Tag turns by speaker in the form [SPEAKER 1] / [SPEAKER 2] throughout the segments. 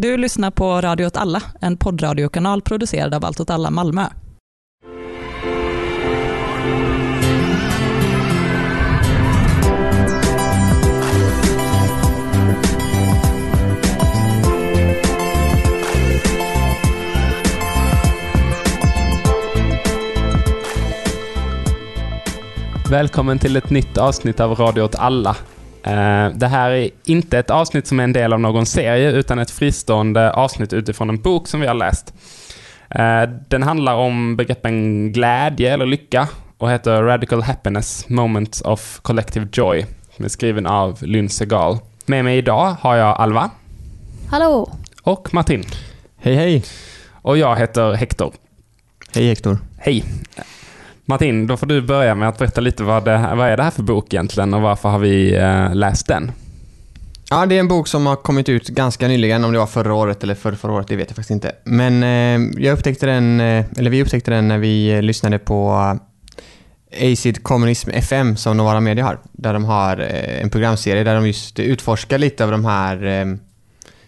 [SPEAKER 1] Du lyssnar på Radio åt alla, en poddradiokanal producerad av Allt åt alla Malmö.
[SPEAKER 2] Välkommen till ett nytt avsnitt av Radio åt alla. Eh, Det här är inte ett avsnitt som är en del av någon serie, utan ett fristående avsnitt utifrån en bok som vi har läst. Eh, Den handlar om begreppen glädje eller lycka och heter Radical Happiness, Moments of Collective Joy, som är skriven av Lynn Segal. Med mig idag har jag Alva
[SPEAKER 3] Hallå!
[SPEAKER 2] och Martin.
[SPEAKER 4] Hej hej!
[SPEAKER 2] Och jag heter Hector.
[SPEAKER 4] Hej Hector.
[SPEAKER 2] Hej! Martin, då får du börja med att berätta lite vad, det, vad är det här för bok egentligen och varför har vi eh, läst den?
[SPEAKER 4] Ja, det är en bok som har kommit ut ganska nyligen, om det var förra året eller förra, förra året, det vet jag faktiskt inte. Men eh, jag upptäckte den, eh, eller vi upptäckte den när vi eh, lyssnade på eh, Acid Kommunism FM som Novara Media har. Där de har eh, en programserie där de just utforskar lite av de här eh,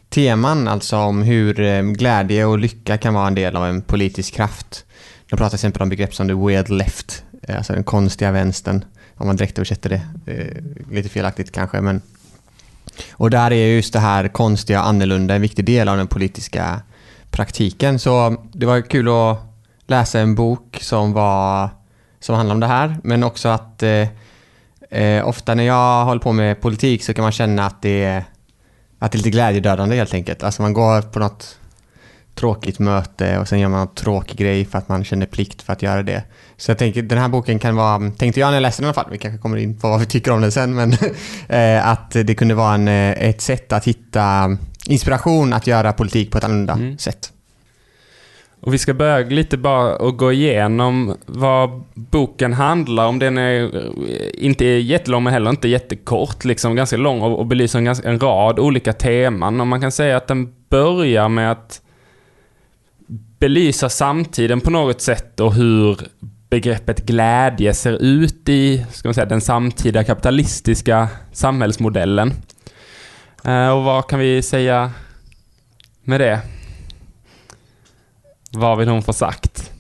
[SPEAKER 4] teman, alltså om hur glädje och lycka kan vara en del av en politisk kraft. De pratar till exempel om begrepp som the weird left, eh, alltså den konstiga vänstern, om man direkt översätter det. Eh, lite felaktigt kanske, men... Och där är just det här konstiga och annorlunda en viktig del av den politiska praktiken. Så det var kul att läsa en bok som var som handlar om det här, men också att eh, eh, ofta när jag håller på med politik så kan man känna att det är, att det är lite glädjedödande helt enkelt. Alltså man går på något tråkigt möte och sen gör man någon tråkig grej för att man känner plikt för att göra det. Så jag tänker, den här boken kan vara, tänkte jag när jag läste den i alla fall, vi kanske kommer in på vad vi tycker om den sen, men eh, att det kunde vara en, eh, ett sätt att hitta inspiration att göra politik på ett annorlunda
[SPEAKER 2] Mm.
[SPEAKER 4] sätt.
[SPEAKER 2] Och vi ska börja lite bara och gå igenom vad boken handlar om. Den är eh, inte jättelång men heller inte jättekort. Liksom ganska lång och, och belyser en, ganska, en rad olika teman. Och man kan säga att den börjar med att belysa samtiden på något sätt och hur begreppet glädje ser ut i ska man säga, den samtida kapitalistiska samhällsmodellen. Eh, och vad kan vi säga med det? Vad vill hon få sagt?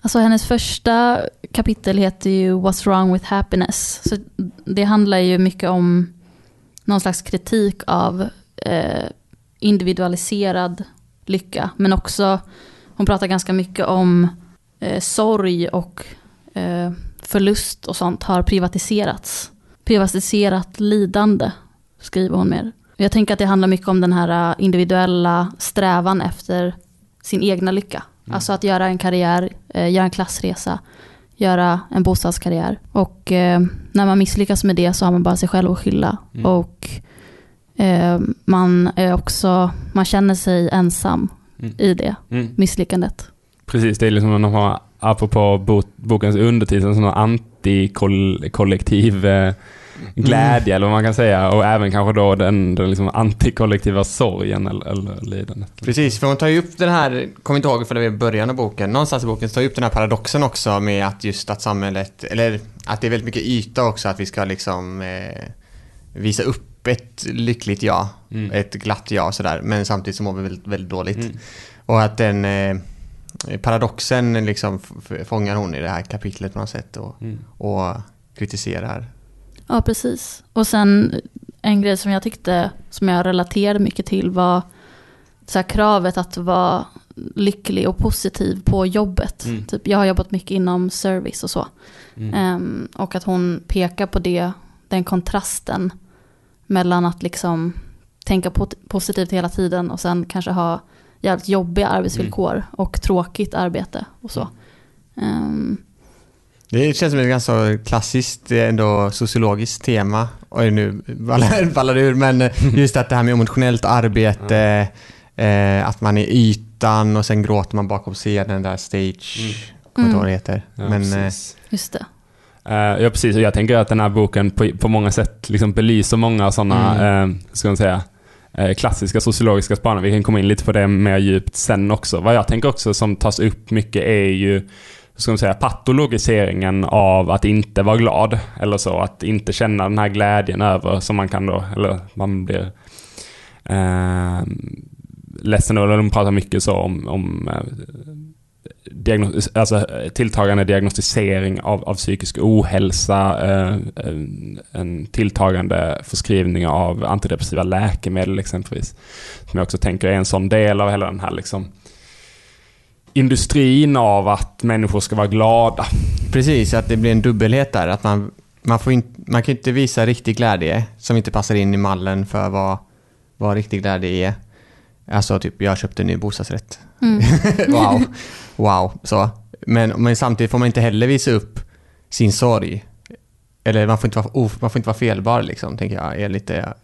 [SPEAKER 3] Alltså hennes första kapitel heter ju What's wrong with happiness? Så det handlar ju mycket om någon slags kritik av eh, individualiserad lycka. Men också, hon pratar ganska mycket om eh, sorg och eh, förlust och sånt har privatiserats. Privatiserat lidande, skriver hon mer. Jag tänker att det handlar mycket om den här eh, individuella strävan efter sin egna lycka. Alltså att göra en karriär, eh, göra en klassresa, göra en bostadskarriär. Och eh, när man misslyckas med det så har man bara sig själv att skylla.
[SPEAKER 2] Mm.
[SPEAKER 3] Och eh, man är också, man känner sig ensam
[SPEAKER 2] Mm.
[SPEAKER 3] i det
[SPEAKER 2] Mm.
[SPEAKER 3] misslyckandet.
[SPEAKER 2] Precis, det är liksom en har, apropå bo, bokens undertitel, en sån här antikollektiv eh, glädje eller vad man kan säga. Och även kanske då den, den liksom antikollektiva sorgen eller, eller lidandet.
[SPEAKER 4] Precis, för hon tar ju upp den här, kommer inte ihåg för det var i början av boken, någonstans i boken så tar ju upp den här paradoxen också med att just att samhället, eller att det är väldigt mycket yta också, att vi ska liksom eh, visa upp ett lyckligt ja,
[SPEAKER 2] Mm.
[SPEAKER 4] ett glatt ja sådär, men samtidigt så mår vi väldigt, väldigt dåligt.
[SPEAKER 2] Mm.
[SPEAKER 4] Och att den eh, paradoxen liksom fångar hon i det här kapitlet på något sätt och,
[SPEAKER 2] Mm.
[SPEAKER 4] och kritiserar.
[SPEAKER 3] Ja, precis. Och sen en grej som jag tyckte, som jag relaterade mycket till var så här, kravet att vara lycklig och positiv på jobbet.
[SPEAKER 2] Mm.
[SPEAKER 3] Typ, jag har jobbat mycket inom service och så.
[SPEAKER 2] Mm.
[SPEAKER 3] Ehm, och att hon pekar på det, den kontrasten mellan att liksom tänka po- positivt hela tiden och sen kanske ha jävligt jobbiga arbetsvillkor och tråkigt arbete och så. Ehm,
[SPEAKER 4] Det känns som ett ganska klassiskt ändå sociologiskt tema. Oj, nu ballar det ur, men just att det här med emotionellt arbete, eh, att man är ytan och sen gråter man bakom scenen, där stage,
[SPEAKER 2] Mm.
[SPEAKER 4] kommer inte
[SPEAKER 3] Mm.
[SPEAKER 4] vad det heter.
[SPEAKER 2] Ja,
[SPEAKER 4] men, eh,
[SPEAKER 3] just det.
[SPEAKER 2] Eh, ja, precis. Och jag tänker att den här boken på, på många sätt liksom belyser många sådana, eh, ska man säga, eh, klassiska sociologiska spaningar. Vi kan komma in lite på det mer djupt sen också. Vad jag tänker också som tas upp mycket är ju, ska man säga, patologiseringen av att inte vara glad. Eller så, att inte känna den här glädjen över som man kan då, eller man blir eh, ledsen eller de pratar mycket så om, om diagnos, alltså, tilltagande diagnostisering av, av psykisk ohälsa, eh, en, en tilltagande förskrivning av antidepressiva läkemedel exempelvis. Som jag också tänker är en sån del av hela den här liksom, industrin av att människor ska vara glada.
[SPEAKER 4] Precis, att det blir en dubbelhet där. Att man, man, får in, man kan inte visa riktig glädje som inte passar in i mallen för vad, vad riktig glädje är. Alltså typ, jag köpte en ny bostadsrätt.
[SPEAKER 3] Mm.
[SPEAKER 4] wow. Wow. Så. Men, men samtidigt får man inte heller visa upp sin sorg. Eller man får inte vara, of, man får inte vara felbar liksom, tänker jag. Är lite,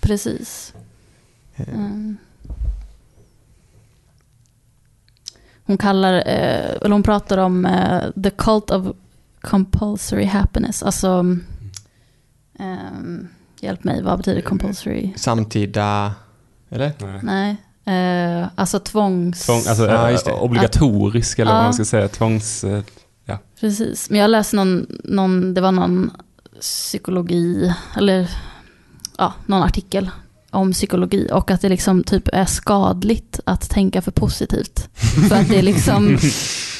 [SPEAKER 3] Precis. Mm. Hon kallar, eh, eller hon pratar om eh, the cult of compulsory happiness. Alltså, ehm, hjälp mig, vad betyder compulsory?
[SPEAKER 4] samtida... Eller?
[SPEAKER 3] Nej, eh, alltså tvångs...
[SPEAKER 2] Tvång, alltså,
[SPEAKER 4] Ja,
[SPEAKER 2] eh,
[SPEAKER 4] just det.
[SPEAKER 2] obligatorisk eller
[SPEAKER 3] Ja.
[SPEAKER 2] vad man ska säga. Tvångs... eh,
[SPEAKER 3] Precis, men jag läste någon, någon, det var någon psykologi, eller ja, någon artikel om psykologi och att det liksom typ är skadligt att tänka för positivt. För att det liksom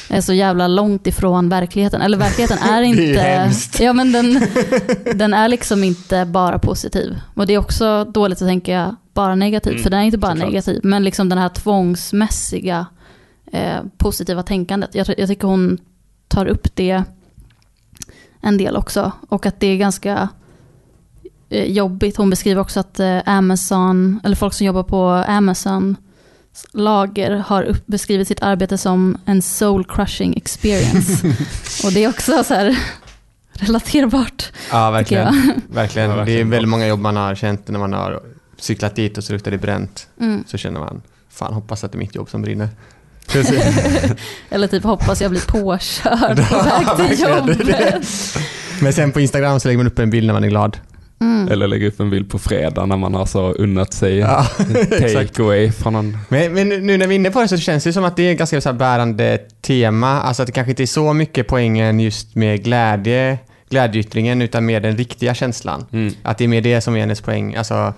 [SPEAKER 3] är så jävla långt ifrån verkligheten. Eller verkligheten är
[SPEAKER 4] Det är
[SPEAKER 3] inte...
[SPEAKER 4] hemskt.
[SPEAKER 3] ja men den, den är liksom inte bara positiv. Och det är också dåligt att tänka bara negativt,
[SPEAKER 2] Mm,
[SPEAKER 3] för den är inte bara
[SPEAKER 2] såklart.
[SPEAKER 3] negativ. Men liksom den här tvångsmässiga eh, positiva tänkandet. Jag, jag tycker hon tar upp det en del också. Och att det är ganska eh, jobbigt. Hon beskriver också att eh, Amazon, eller folk som jobbar på Amazon lager har upp, beskrivit sitt arbete som en soul crushing experience. och det är också så här relaterbart.
[SPEAKER 4] Ja, verkligen. verkligen. Det är väldigt många jobb man har känt när man har cyklat dit och så luktar det bränt.
[SPEAKER 3] Mm.
[SPEAKER 4] Så känner man, fan hoppas att det är mitt jobb som brinner.
[SPEAKER 3] Eller typ hoppas jag blir påkörd på väg till jobbet.
[SPEAKER 4] Men sen på Instagram så lägger man upp en bild när man är glad.
[SPEAKER 3] Mm.
[SPEAKER 2] Eller lägga upp en bild på fredag när man har så unnat sig
[SPEAKER 4] Ja, exakt.
[SPEAKER 2] take away från någon...
[SPEAKER 4] Men, men nu när vi är inne på det så känns det som att det är ett ganska så här bärande tema. Alltså att det kanske inte är så mycket poängen just med glädje, glädjeyttringen utan mer den riktiga känslan.
[SPEAKER 2] Mm.
[SPEAKER 4] Att det är mer det som är hennes poäng. Alltså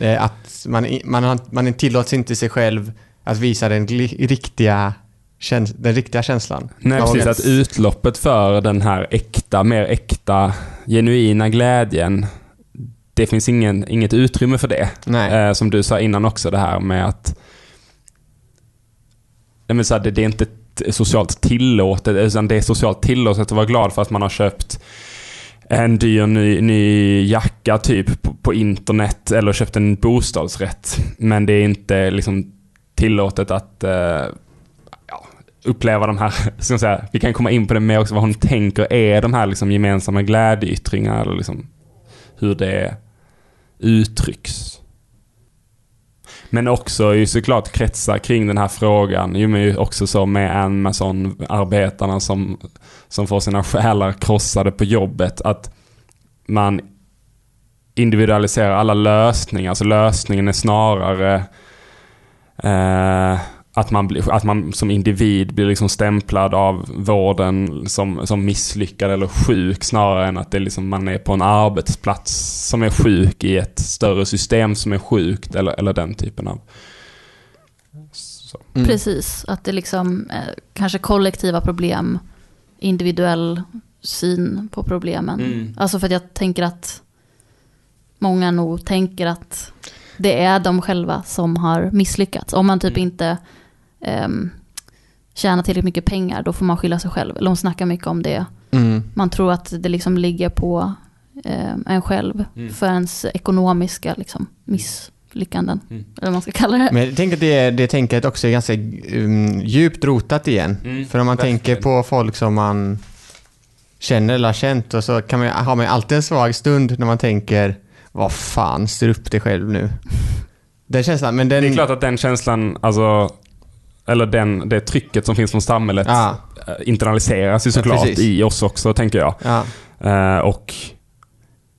[SPEAKER 4] eh, att man, man, har, man tillåts inte sig själv att visa den riktiga, den riktiga känslan.
[SPEAKER 2] Nej, precis. Att utloppet för den här äkta, mer äkta, genuina glädjen, det finns ingen, inget utrymme för det. Eh, som du sa innan också, det här med att Nej, men så här, det, det är inte socialt tillåtet, eh, utan det är socialt tillåtet att vara glad för att man har köpt en dyr ny, ny jacka typ på, på internet eller köpt en bostadsrätt. Men det är inte liksom tillåtet att eh, ja, uppleva de här, ska säga, vi kan komma in på det mer också, vad hon tänker är de här liksom gemensamma glädjeyttringar eller liksom hur det uttrycks. Men också ju såklart kretsar kring den här frågan. Ju men ju också så med Amazon-arbetarna som, som får sina själar krossade på jobbet. Att man individualiserar alla lösningar. Så lösningen är snarare eh, att, man blir, att man som individ blir liksom stämplad av vården som, som misslyckad eller sjuk snarare än att det är liksom man är på en arbetsplats som är sjuk i ett större system som är sjukt eller, eller den typen av... Så.
[SPEAKER 4] Mm.
[SPEAKER 3] Precis, att det liksom eh, kanske kollektiva problem, individuell syn på problemen.
[SPEAKER 2] Mm.
[SPEAKER 3] Alltså för att jag tänker att många nog tänker att det är de själva som har misslyckats. Om man typ
[SPEAKER 2] Mm.
[SPEAKER 3] inte um, tjänar tillräckligt mycket pengar, då får man skylla sig själv. Eller hon snackar mycket om det.
[SPEAKER 4] Mm.
[SPEAKER 3] Man tror att det liksom ligger på eh, en själv
[SPEAKER 2] Mm.
[SPEAKER 3] för ens ekonomiska liksom, misslyckanden.
[SPEAKER 2] Mm.
[SPEAKER 3] Eller vad man ska kalla det.
[SPEAKER 4] Men jag tänker att det, det tänket också är ganska um, djupt rotat igen.
[SPEAKER 2] Mm,
[SPEAKER 4] För om man
[SPEAKER 2] verkligen.
[SPEAKER 4] tänker på folk som man känner eller har känt och så kan man, har man alltid en svag stund när man tänker vad fan, styr upp dig själv nu. Den känslan, men den...
[SPEAKER 2] Det är klart att den känslan, alltså, eller den, det trycket som finns från samhället
[SPEAKER 4] Ja,
[SPEAKER 2] eh, internaliseras ju
[SPEAKER 4] Ja,
[SPEAKER 2] såklart
[SPEAKER 4] precis.
[SPEAKER 2] i oss också, tänker jag.
[SPEAKER 4] ja.
[SPEAKER 2] Eh, och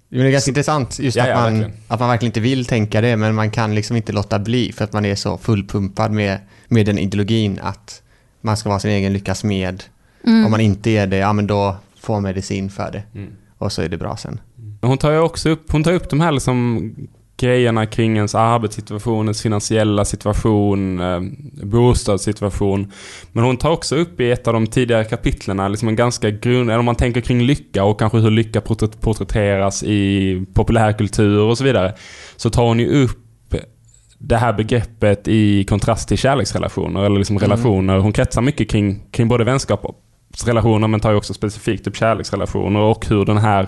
[SPEAKER 4] Jo, men det är ganska intressant just
[SPEAKER 2] Ja,
[SPEAKER 4] att,
[SPEAKER 2] ja,
[SPEAKER 4] man,
[SPEAKER 2] verkligen.
[SPEAKER 4] att man verkligen inte vill tänka det, men man kan liksom inte låta bli för att man är så fullpumpad med, med den ideologin att man ska vara sin egen lyckas med.
[SPEAKER 3] Mm.
[SPEAKER 4] Om man inte är det, ja men då får man medicin för det.
[SPEAKER 2] Mm.
[SPEAKER 4] Och så är det bra sen.
[SPEAKER 2] hon tar ju också upp, hon tar upp de här liksom grejerna kring ens arbetssituation, ens finansiella situation, eh, bostadssituation. Men hon tar också upp i ett av de tidigare kapitlen liksom en ganska grund, eller om man tänker kring lycka och kanske hur lycka porträtt- porträtteras i populärkultur och så vidare. Så tar hon ju upp det här begreppet i kontrast till kärleksrelationer eller liksom
[SPEAKER 4] Mm.
[SPEAKER 2] relationer. Hon kretsar mycket kring, kring både vänskapsrelationer men tar ju också specifikt upp kärleksrelationer och hur den här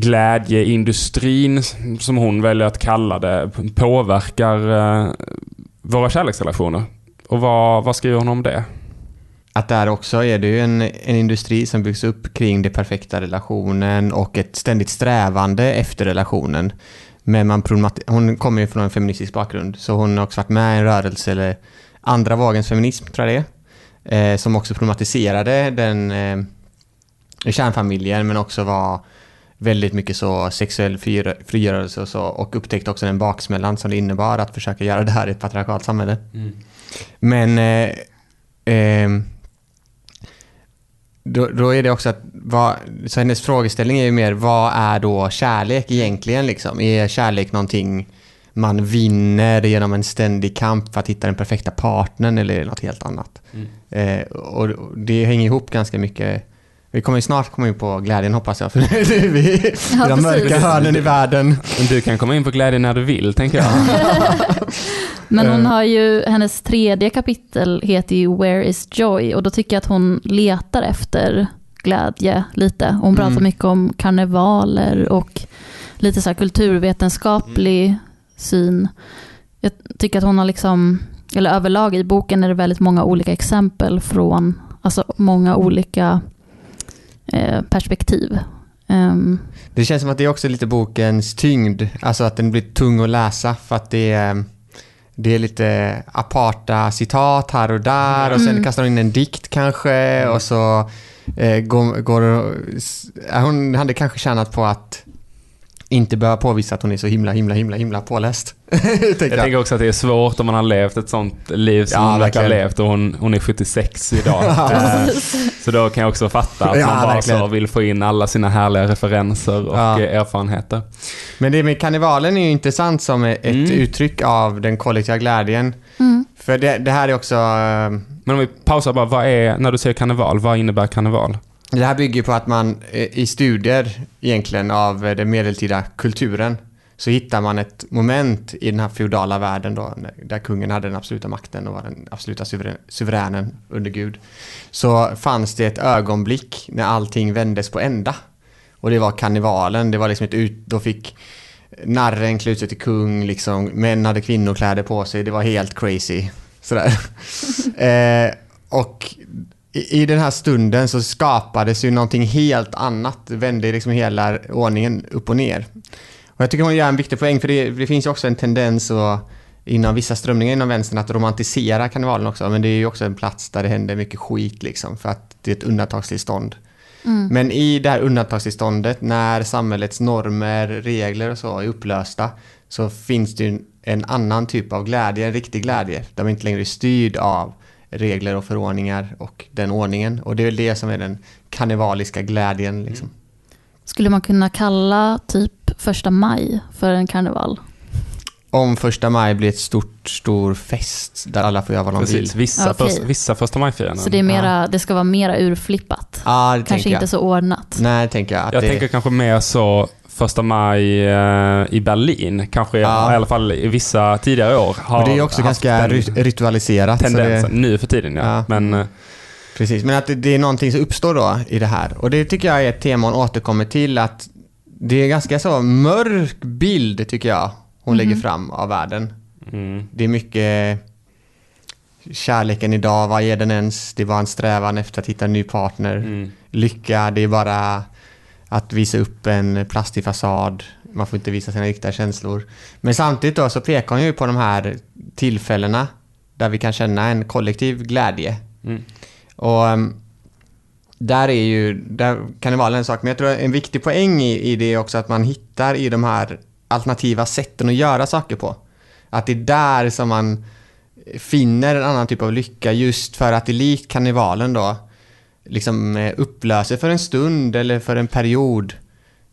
[SPEAKER 2] glädjeindustrin, som hon väljer att kalla det, påverkar eh, våra kärleksrelationer. Och vad, vad skriver hon om det?
[SPEAKER 4] Att där också är det ju en, en industri som byggs upp kring den perfekta relationen och ett ständigt strävande efter relationen. Men man hon kommer ju från en feministisk bakgrund, så hon har också varit med i en rörelse, eller andra vågens feminism tror jag det är, eh, som också problematiserade den eh, kärnfamiljen, men också var väldigt mycket så sexuell frigör- frigörelse och så, och upptäckte också den baksmällan som det innebar att försöka göra det här i ett patriarkalt samhälle. Men eh, ehm, då, då är det också att, vad, så hennes frågeställning är ju mer, vad är då kärlek egentligen liksom? Är kärlek någonting man vinner genom en ständig kamp för att hitta den perfekta partnern eller är det något helt annat? Eh, och och det hänger ihop ganska mycket. Vi kommer ju snart komma in på glädjen hoppas jag, för det är vi i
[SPEAKER 3] Ja,
[SPEAKER 4] de mörka
[SPEAKER 3] precis.
[SPEAKER 4] hörnen i världen.
[SPEAKER 2] Du kan komma in på glädje när du vill, tänker jag.
[SPEAKER 3] Men hon har ju, hennes tredje kapitel heter ju Where is Joy? Och då tycker jag att hon letar efter glädje lite. Hon pratar
[SPEAKER 4] Mm.
[SPEAKER 3] mycket om karnevaler och lite så här kulturvetenskaplig syn. Jag tycker att hon har liksom, eller överlag i boken är det väldigt många olika exempel från, alltså många olika perspektiv. Ehm,
[SPEAKER 4] Det känns som att det är också lite bokens tyngd, alltså att den blir tung att läsa för att det är, det är lite aparta citat här och där och sen
[SPEAKER 3] Mm.
[SPEAKER 4] kastar hon in en dikt kanske och så eh, går, går hon hade kanske tjänat på att inte behöva påvisa att hon är så himla, himla, himla, himla påläst.
[SPEAKER 2] Jag
[SPEAKER 4] jag.
[SPEAKER 2] tänker också att det är svårt om man har levt ett sånt liv som
[SPEAKER 4] Ja,
[SPEAKER 2] hon verkar ha levt och hon, hon är 76 idag. Eh, så då kan jag också fatta att
[SPEAKER 4] Ja,
[SPEAKER 2] man bara
[SPEAKER 4] verkligen.
[SPEAKER 2] så vill få in alla sina härliga referenser och
[SPEAKER 4] Ja.
[SPEAKER 2] eh, erfarenheter.
[SPEAKER 4] Men det med karnevalen är ju intressant som ett
[SPEAKER 2] Mm.
[SPEAKER 4] uttryck av den kollektiva glädjen.
[SPEAKER 3] mm.
[SPEAKER 4] För det, det här är också eh,
[SPEAKER 2] Men om vi pausar bara, vad är, när du säger karneval, vad innebär karneval?
[SPEAKER 4] Det här bygger på att man eh, i studier egentligen av eh, den medeltida kulturen så hittar man ett moment i den här feodala världen då, där kungen hade den absoluta makten och var den absoluta suveränen under Gud. Så fanns det ett ögonblick när allting vändes på ända. Och det var karnevalen, det var liksom ett ut, då fick narren klä ut sig till kung, liksom, män hade kvinnokläder på sig, det var helt crazy. Sådär. eh, och i, i den här stunden så skapades ju någonting helt annat. Det vände liksom hela ordningen upp och ner. Och jag tycker hon gör en viktig poäng för det, det finns ju också en tendens att, inom vissa strömningar inom vänstern att romantisera karnevalen också. Men det är ju också en plats där det händer mycket skit liksom för att det är ett undantagstillstånd.
[SPEAKER 3] Mm.
[SPEAKER 4] Men i det här undantagstillståndet, när samhällets normer, regler och så är upplösta, så finns det ju en, en annan typ av glädje, en riktig glädje, där man inte längre är styrd av regler och förordningar och den ordningen. Och det är väl det som är den karnevaliska glädjen. Liksom.
[SPEAKER 3] Skulle man kunna kalla typ första maj för en karneval?
[SPEAKER 4] Om första maj blir ett stort, stor fest där alla får göra vad de vill.
[SPEAKER 2] Precis, vissa,
[SPEAKER 3] Okej.
[SPEAKER 2] först, vissa första majfiranden.
[SPEAKER 3] Så det, är mera, det ska vara mera urflippat?
[SPEAKER 4] Ja, det
[SPEAKER 3] Kanske
[SPEAKER 4] tänker jag.
[SPEAKER 3] inte så ordnat?
[SPEAKER 4] Nej, tänker jag. Att
[SPEAKER 2] Jag
[SPEAKER 4] det...
[SPEAKER 2] tänker kanske mer så första maj eh, i Berlin, kanske
[SPEAKER 4] Ja.
[SPEAKER 2] i alla fall i vissa tidigare år. Har
[SPEAKER 4] det är också ganska ritualiserat. så
[SPEAKER 2] tendensen,
[SPEAKER 4] det...
[SPEAKER 2] nu för tiden ja.
[SPEAKER 4] Ja.
[SPEAKER 2] Men eh,
[SPEAKER 4] Precis, men att det, är någonting som uppstår då i det här. Och det tycker jag är ett tema hon återkommer till att det är ganska så mörk bild tycker jag hon lägger fram av världen.
[SPEAKER 2] mm,
[SPEAKER 4] Det är mycket kärleken idag, vad är den ens? Det är bara en strävan efter att hitta en ny partner.
[SPEAKER 2] mm,
[SPEAKER 4] Lycka, det är bara att visa upp en plastig fasad. Man får inte visa sina riktiga känslor. Men samtidigt då så pekar hon ju på de här tillfällena där vi kan känna en kollektiv glädje.
[SPEAKER 2] mm.
[SPEAKER 4] Och ehm, där är ju, där kan det vara en sak, men jag tror en viktig poäng i, i det är också att man hittar i de här alternativa sätten att göra saker på. Att det är där som man finner en annan typ av lycka just för att det likt karnevalen då liksom eh, upplöser för en stund eller för en period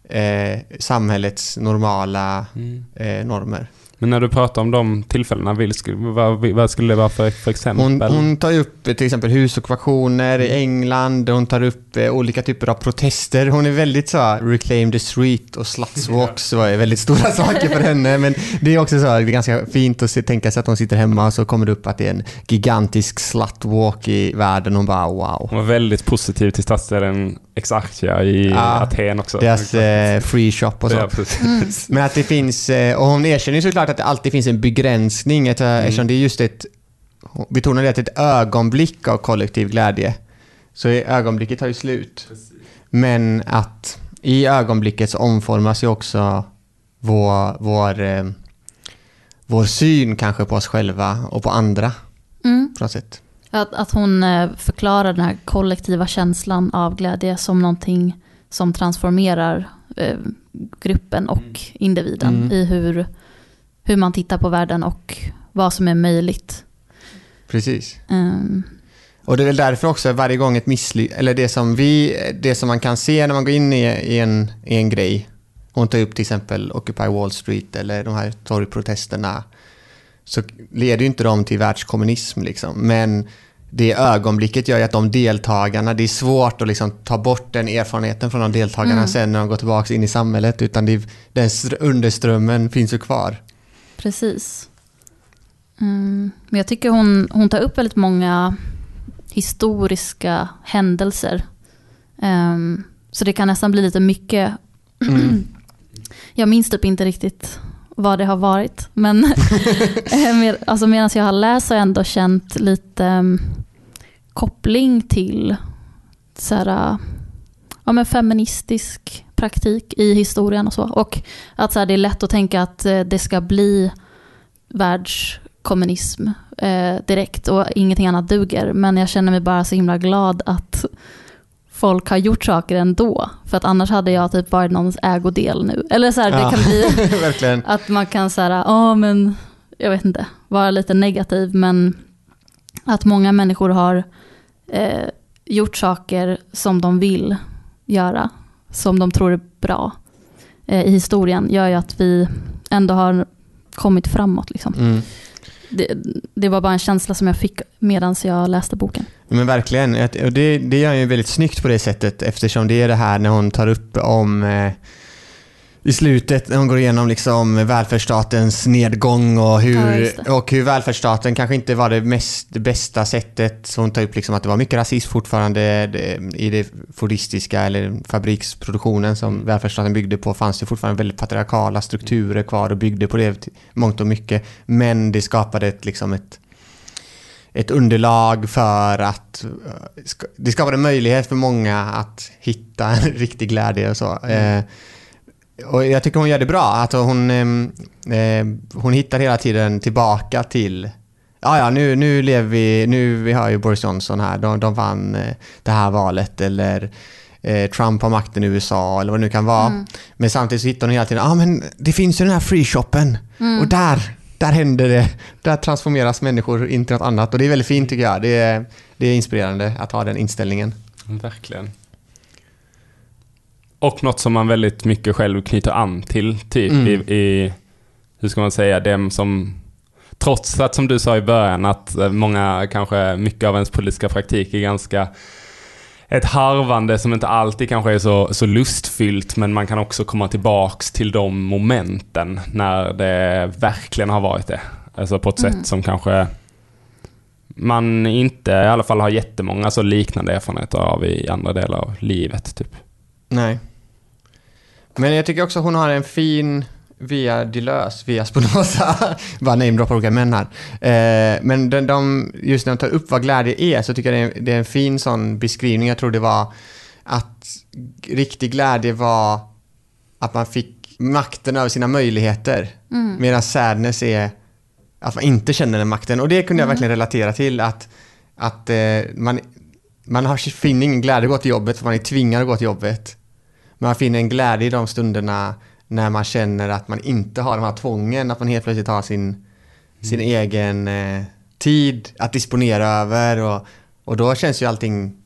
[SPEAKER 4] eh, samhällets normala
[SPEAKER 2] Mm.
[SPEAKER 4] eh, normer.
[SPEAKER 2] Men när du pratar om de tillfällena, vad, vad skulle det vara för, för exempel?
[SPEAKER 4] Hon, hon tar upp till exempel husockupationer i England, hon tar upp eh, olika typer av protester. Hon är väldigt så här, reclaim the street och slutswalks var ju väldigt stora saker för henne. Men det är också så här, det är ganska fint att se, tänka sig att hon sitter hemma och så kommer det upp att det är en gigantisk slutwalk i världen. Hon bara wow.
[SPEAKER 2] Hon var väldigt positiv till stadsdelen Exarchia i
[SPEAKER 4] Ja,
[SPEAKER 2] Aten också.
[SPEAKER 4] Deras eh, free shop och så.
[SPEAKER 2] Ja, precis.
[SPEAKER 4] Men att det finns, eh, och hon erkänner ju såklart att det alltid finns en begränsning ett- eftersom det är just ett, det att ett ögonblick av kollektiv glädje. Så ögonblicket tar ju slut. Men att i ögonblicket så omformas ju också vår, vår, eh, vår syn kanske på oss själva och på andra
[SPEAKER 3] Mm.
[SPEAKER 4] på sätt.
[SPEAKER 3] Att, att hon eh, förklarar den här kollektiva känslan av glädje som någonting som transformerar eh, gruppen och individen
[SPEAKER 4] Mm.
[SPEAKER 3] i hur, hur man tittar på världen och vad som är möjligt.
[SPEAKER 4] Precis.
[SPEAKER 3] Ehm,
[SPEAKER 4] Och det är väl därför också varje gång ett misslyckande, eller det som vi, det som man kan se när man går in i, i, en, i en grej. Hon tar upp till exempel Occupy Wall Street eller de här torgprotesterna. Så leder ju inte de till världskommunism liksom. Men det ögonblicket gör ju att de deltagarna, det är svårt att liksom ta bort den erfarenheten från de deltagarna
[SPEAKER 3] Mm.
[SPEAKER 4] sen när de går tillbaka in i samhället. Utan det, den str- underströmmen finns ju kvar.
[SPEAKER 3] Precis. Mm, men jag tycker hon, hon tar upp väldigt många historiska händelser. Ehm, så det kan nästan bli lite mycket.
[SPEAKER 4] Mm.
[SPEAKER 3] Jag minns typ inte riktigt vad det har varit. Men eh, med, alltså medan jag har läst har jag ändå känt lite um, koppling till så här, ja, men feministisk praktik i historien och så. Och att så här, det är lätt att tänka att eh, det ska bli världskommunism eh, direkt och ingenting annat duger. Men jag känner mig bara så himla glad att folk har gjort saker ändå. För att annars hade jag typ varit någons ägodel nu. Eller så här,
[SPEAKER 4] Ja.
[SPEAKER 3] det kan bli att man kan så här, ja men, jag vet inte, vara lite negativ. Men att många människor har eh, gjort saker som de vill göra. Som de tror är bra eh, i historien gör ju att vi ändå har kommit framåt. Liksom.
[SPEAKER 4] Mm.
[SPEAKER 3] Det, det var bara en känsla som jag fick medan jag läste boken.
[SPEAKER 4] Men verkligen. Och det, det gör ju väldigt snyggt på det sättet eftersom det är det här när hon tar upp om eh, i slutet när hon går igenom liksom välfärdsstatens nedgång och
[SPEAKER 3] Ja,
[SPEAKER 4] hur,
[SPEAKER 3] det.
[SPEAKER 4] och hur välfärdsstaten kanske inte var det mest bästa sättet. Så hon tar upp liksom att det var mycket rasism fortfarande det, i det fordistiska eller fabriksproduktionen som välfärdsstaten byggde på fanns det fortfarande väldigt patriarkala strukturer kvar och byggde på det mångt och mycket. Men det skapade ett, liksom ett ett underlag för att eh, det skapade möjlighet för många att hitta en riktig glädje och så. Eh, och jag tycker hon gör det bra. Att hon, eh, hon hittar hela tiden tillbaka till Ja, ja, nu, nu lever vi, nu vi har ju Boris Johnson här, de, de vann eh, det här valet eller eh, Trump har makten i USA eller vad det nu kan vara.
[SPEAKER 3] Mm.
[SPEAKER 4] Men samtidigt så hittar hon hela tiden, ja ah, men det finns ju den här free shoppen
[SPEAKER 3] Mm.
[SPEAKER 4] och där, där händer det. Där transformeras människor in till något annat och det är väldigt fint tycker jag. Det är, det är inspirerande att ha den inställningen.
[SPEAKER 2] Verkligen. Och något som man väldigt mycket själv knyter an till, typ
[SPEAKER 4] Mm.
[SPEAKER 2] i, i, hur ska man säga, dem som, trots att som du sa i början att eh, många, kanske mycket av ens politiska praktik är ganska ett harvande som inte alltid kanske är så, så lustfyllt men man kan också komma tillbaks till de momenten när det verkligen har varit det. Alltså på ett
[SPEAKER 3] Mm.
[SPEAKER 2] sätt som kanske man inte i alla fall har jättemånga så liknande erfarenheter av i andra delar av livet. Typ.
[SPEAKER 4] Nej. Men jag tycker också hon har en fin via Deleuze, via Spinoza, bara namedroppar olika män här. Eh, men de, de, just när de tar upp vad glädje är så tycker jag det är, det är en fin sån beskrivning. Jag tror det var att riktig glädje var att man fick makten över sina möjligheter.
[SPEAKER 3] Mm.
[SPEAKER 4] Medan sadness är att man inte känner den makten. Och det kunde jag
[SPEAKER 3] Mm.
[SPEAKER 4] verkligen relatera till. Att, att eh, man, man har, finner ingen glädje att gå till jobbet för man är tvingad att gå till jobbet. Man finner en glädje i de stunderna när man känner att man inte har de här tvången. Att man helt plötsligt har sin, sin egen eh, tid att disponera över. Och, och då känns ju allting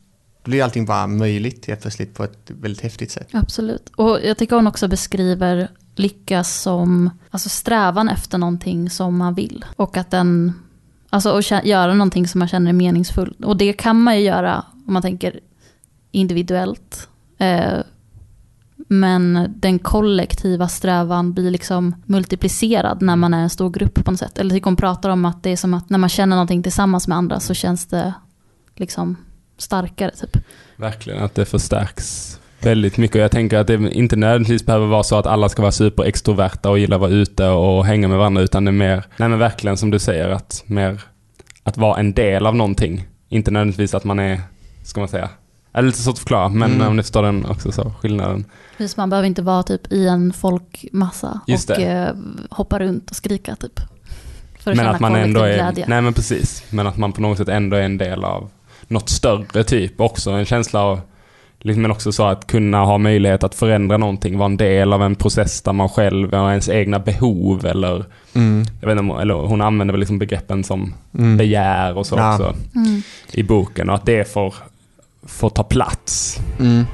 [SPEAKER 4] blir allting bara möjligt helt plötsligt på ett väldigt häftigt sätt.
[SPEAKER 3] Absolut. Och jag tycker hon också beskriver lycka som alltså strävan efter någonting som man vill. Och att den, alltså att göra någonting som man känner är meningsfullt. Och det kan man ju göra om man tänker individuellt. Eh, men den kollektiva strävan blir liksom multiplicerad när man är en stor grupp på något sätt. Eller tycker hon pratar om att det är som att när man känner någonting tillsammans med andra så känns det liksom starkare typ.
[SPEAKER 2] Verkligen, att det förstärks väldigt mycket. Jag tänker att det inte nödvändigtvis behöver vara så att alla ska vara superextroverta och gilla att vara ute och hänga med varandra, utan det är mer, nej men verkligen som du säger, att mer att vara en del av någonting. Inte nödvändigtvis att man är, ska man säga, är lite svårt att förklara, men
[SPEAKER 4] Mm.
[SPEAKER 2] om ni förstår den också så, skillnaden.
[SPEAKER 3] Precis, man behöver inte vara typ i en folkmassa
[SPEAKER 2] Just
[SPEAKER 3] och
[SPEAKER 2] det.
[SPEAKER 3] eh, hoppa runt och skrika typ. För
[SPEAKER 2] Men
[SPEAKER 3] att känna
[SPEAKER 2] att man ändå är,
[SPEAKER 3] glädje.
[SPEAKER 2] nej men precis, men att man på något sätt ändå är en del av något större typ. Också en känsla av, liksom, men också så att kunna ha möjlighet att förändra någonting, vara en del av en process där man själv har ens egna behov eller,
[SPEAKER 4] Mm.
[SPEAKER 2] jag vet inte, eller hon använder väl liksom begreppen som
[SPEAKER 4] Mm.
[SPEAKER 2] begär och så
[SPEAKER 4] Ja.
[SPEAKER 2] också
[SPEAKER 3] Mm.
[SPEAKER 2] i boken och att det får, får ta plats.
[SPEAKER 4] Mm.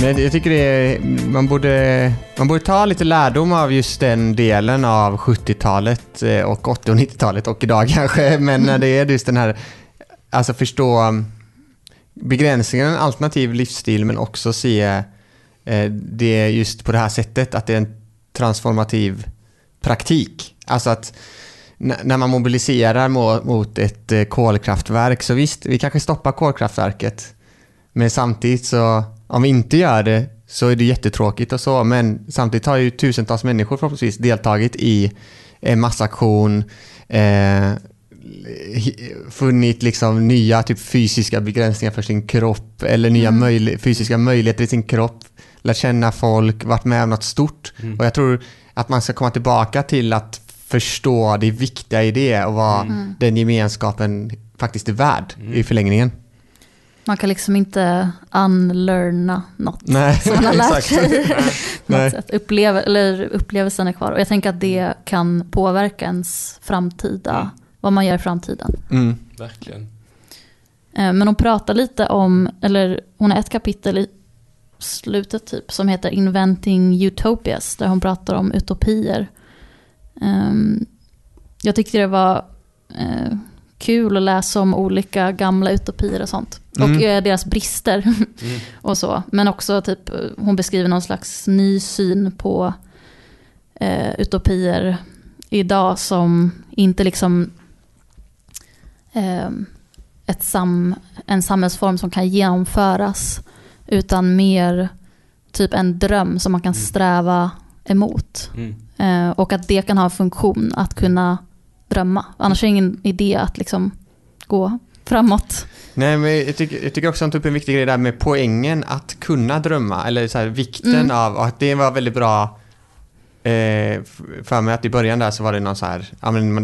[SPEAKER 4] Men jag tycker det är, man, borde, man borde ta lite lärdom av just den delen av 70-talet eh, och 80 och 90-talet och idag kanske. Men när det är just den här, alltså förstå begränsningen, alternativ livsstil men också se eh, det just på det här sättet, att det är en transformativ praktik. Alltså att när man mobiliserar mo- mot ett eh, kolkraftverk, så visst, vi kanske stoppar kolkraftverket. Men samtidigt så, om vi inte gör det, så är det jättetråkigt och så. Men samtidigt har ju tusentals människor förhoppningsvis deltagit i en massaktion, eh, funnit liksom nya typ fysiska begränsningar för sin kropp eller nya
[SPEAKER 3] Mm.
[SPEAKER 4] möjli- fysiska möjligheter i sin kropp, lärt känna folk, varit med om något stort. Och jag tror att man ska komma tillbaka till att förstå det viktiga i det och vad
[SPEAKER 3] Mm.
[SPEAKER 4] den gemenskapen faktiskt är värd
[SPEAKER 2] Mm.
[SPEAKER 4] i förlängningen.
[SPEAKER 3] Man kan liksom inte unlearna något
[SPEAKER 4] Nej,
[SPEAKER 3] som man har lärt
[SPEAKER 4] exakt.
[SPEAKER 3] sig.
[SPEAKER 4] Nej.
[SPEAKER 3] sätt. Eller upplevelsen är kvar. Och jag tänker att det kan påverka ens framtida,
[SPEAKER 2] Mm.
[SPEAKER 3] vad man gör i framtiden.
[SPEAKER 4] Mm.
[SPEAKER 2] Verkligen.
[SPEAKER 3] Eh, Men hon pratar lite om, eller hon har ett kapitel i slutet typ som heter Inventing Utopias där hon pratar om utopier. Ehm, Jag tyckte det var eh, kul att läsa om olika gamla utopier och sånt. Och
[SPEAKER 4] Mm.
[SPEAKER 3] eh, deras brister
[SPEAKER 2] Mm.
[SPEAKER 3] och så. Men också typ, eh, hon beskriver någon slags ny syn på eh, utopier idag som inte liksom eh, ett sam, en samhällsform som kan genomföras utan mer typ en dröm som man kan
[SPEAKER 2] Mm.
[SPEAKER 3] sträva emot.
[SPEAKER 2] Mm.
[SPEAKER 3] Eh, och att det kan ha en funktion att kunna drömma. Annars är det ingen idé att liksom gå framåt.
[SPEAKER 4] Nej, men jag tycker, jag tycker också att hon tog upp en viktig grej där med poängen att kunna drömma, eller så här, vikten
[SPEAKER 3] Mm.
[SPEAKER 4] av, att det var väldigt bra eh, för mig att i början där så var det någon så här,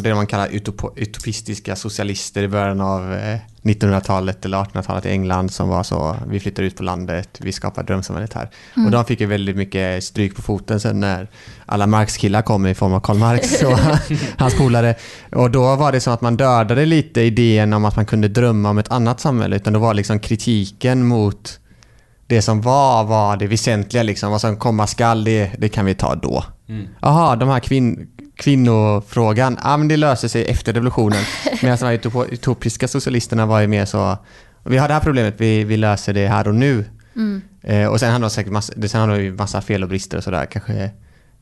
[SPEAKER 4] det man kallar utop, utopistiska socialister i början av eh, 1900-talet eller 1800-talet i England som var så, vi flyttar ut på landet, vi skapar drömsamhället här.
[SPEAKER 3] Mm.
[SPEAKER 4] Och de fick ju väldigt mycket stryk på foten sen när alla Marx-killar kom i form av Karl Marx och hans polare. Och då var det som att man dödade lite idén om att man kunde drömma om ett annat samhälle, utan då var liksom kritiken mot det som var, var det väsentliga liksom. Vad som komma skall, det, det kan vi ta då.
[SPEAKER 2] Mm.
[SPEAKER 4] Jaha, de här kvin kvinnofrågan, ja men det löser sig efter revolutionen. Medan de här utopiska socialisterna var ju mer så, vi har det här problemet, vi, vi löser det här och nu.
[SPEAKER 3] Mm.
[SPEAKER 4] Eh, och sen hade de säkert massa, sen hade de ju massa fel och brister och sådär. Kanske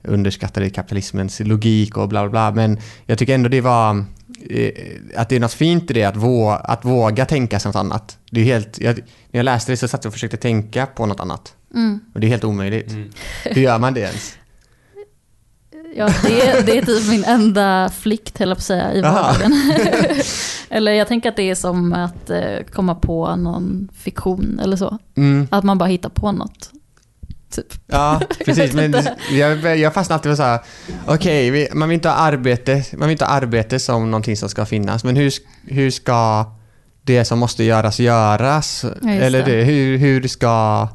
[SPEAKER 4] underskattade kapitalismens logik och bla bla bla. Men jag tycker ändå det var att det är något fint i det att, vå, att våga tänka sig något annat. Det är helt, jag, när jag läste det så satt jag och försökte tänka på något annat.
[SPEAKER 3] Mm.
[SPEAKER 4] Och det är helt omöjligt.
[SPEAKER 2] Mm.
[SPEAKER 4] Hur gör man det ens?
[SPEAKER 3] Ja, det, är- det är typ min enda flykt, höll jag på att säga, i vardagen. eller jag tänker att det är som att eh, komma på någon fiktion eller så.
[SPEAKER 4] Mm.
[SPEAKER 3] Att man bara hittar på något. Typ.
[SPEAKER 4] Ja, precis. Men jag, jag fastnar alltid på så här, okej, vi- man vill inte ha arbete, man vill inte ha arbete som någonting som ska finnas, men hur, hur ska det som måste göras göras?
[SPEAKER 3] Ja,
[SPEAKER 4] Eller
[SPEAKER 3] det.
[SPEAKER 4] hur, hur ska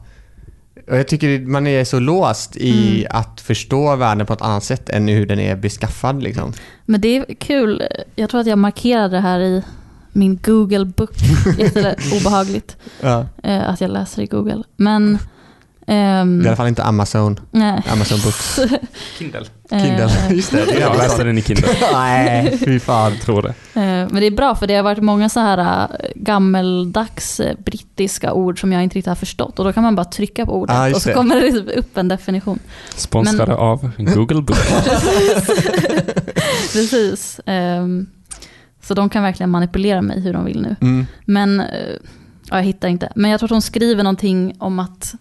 [SPEAKER 4] Och jag tycker man är så låst i att förstå världen på ett annat sätt än hur den är beskaffad. Liksom.
[SPEAKER 3] Men det är kul. Jag tror att jag markerade det här i min Google Book. Obehagligt
[SPEAKER 4] Ja.
[SPEAKER 3] eh, att jag läser i Google. Men...
[SPEAKER 4] Det är i alla fall inte Amazon.
[SPEAKER 3] nej.
[SPEAKER 4] Amazon Books.
[SPEAKER 2] Kindle.
[SPEAKER 4] Kindle.
[SPEAKER 3] Eh,
[SPEAKER 4] Just det,
[SPEAKER 2] Jag läste
[SPEAKER 4] Amazon.
[SPEAKER 2] den i Kindle.
[SPEAKER 4] Nej, fy fan.
[SPEAKER 2] Jag tror det.
[SPEAKER 3] Eh, Men det är bra för det har varit många så här eh, gammeldags brittiska ord som jag inte riktigt har förstått. Och då kan man bara trycka på ordet
[SPEAKER 4] Ah,
[SPEAKER 3] och så
[SPEAKER 4] det.
[SPEAKER 3] kommer det upp en definition.
[SPEAKER 2] Sponsrade
[SPEAKER 3] Men-
[SPEAKER 2] av Google Book.
[SPEAKER 3] Precis. Ehm, Så de kan verkligen manipulera mig hur de vill nu.
[SPEAKER 4] Mm.
[SPEAKER 3] Men, ja, jag hittar inte. Men jag tror att hon skriver någonting om att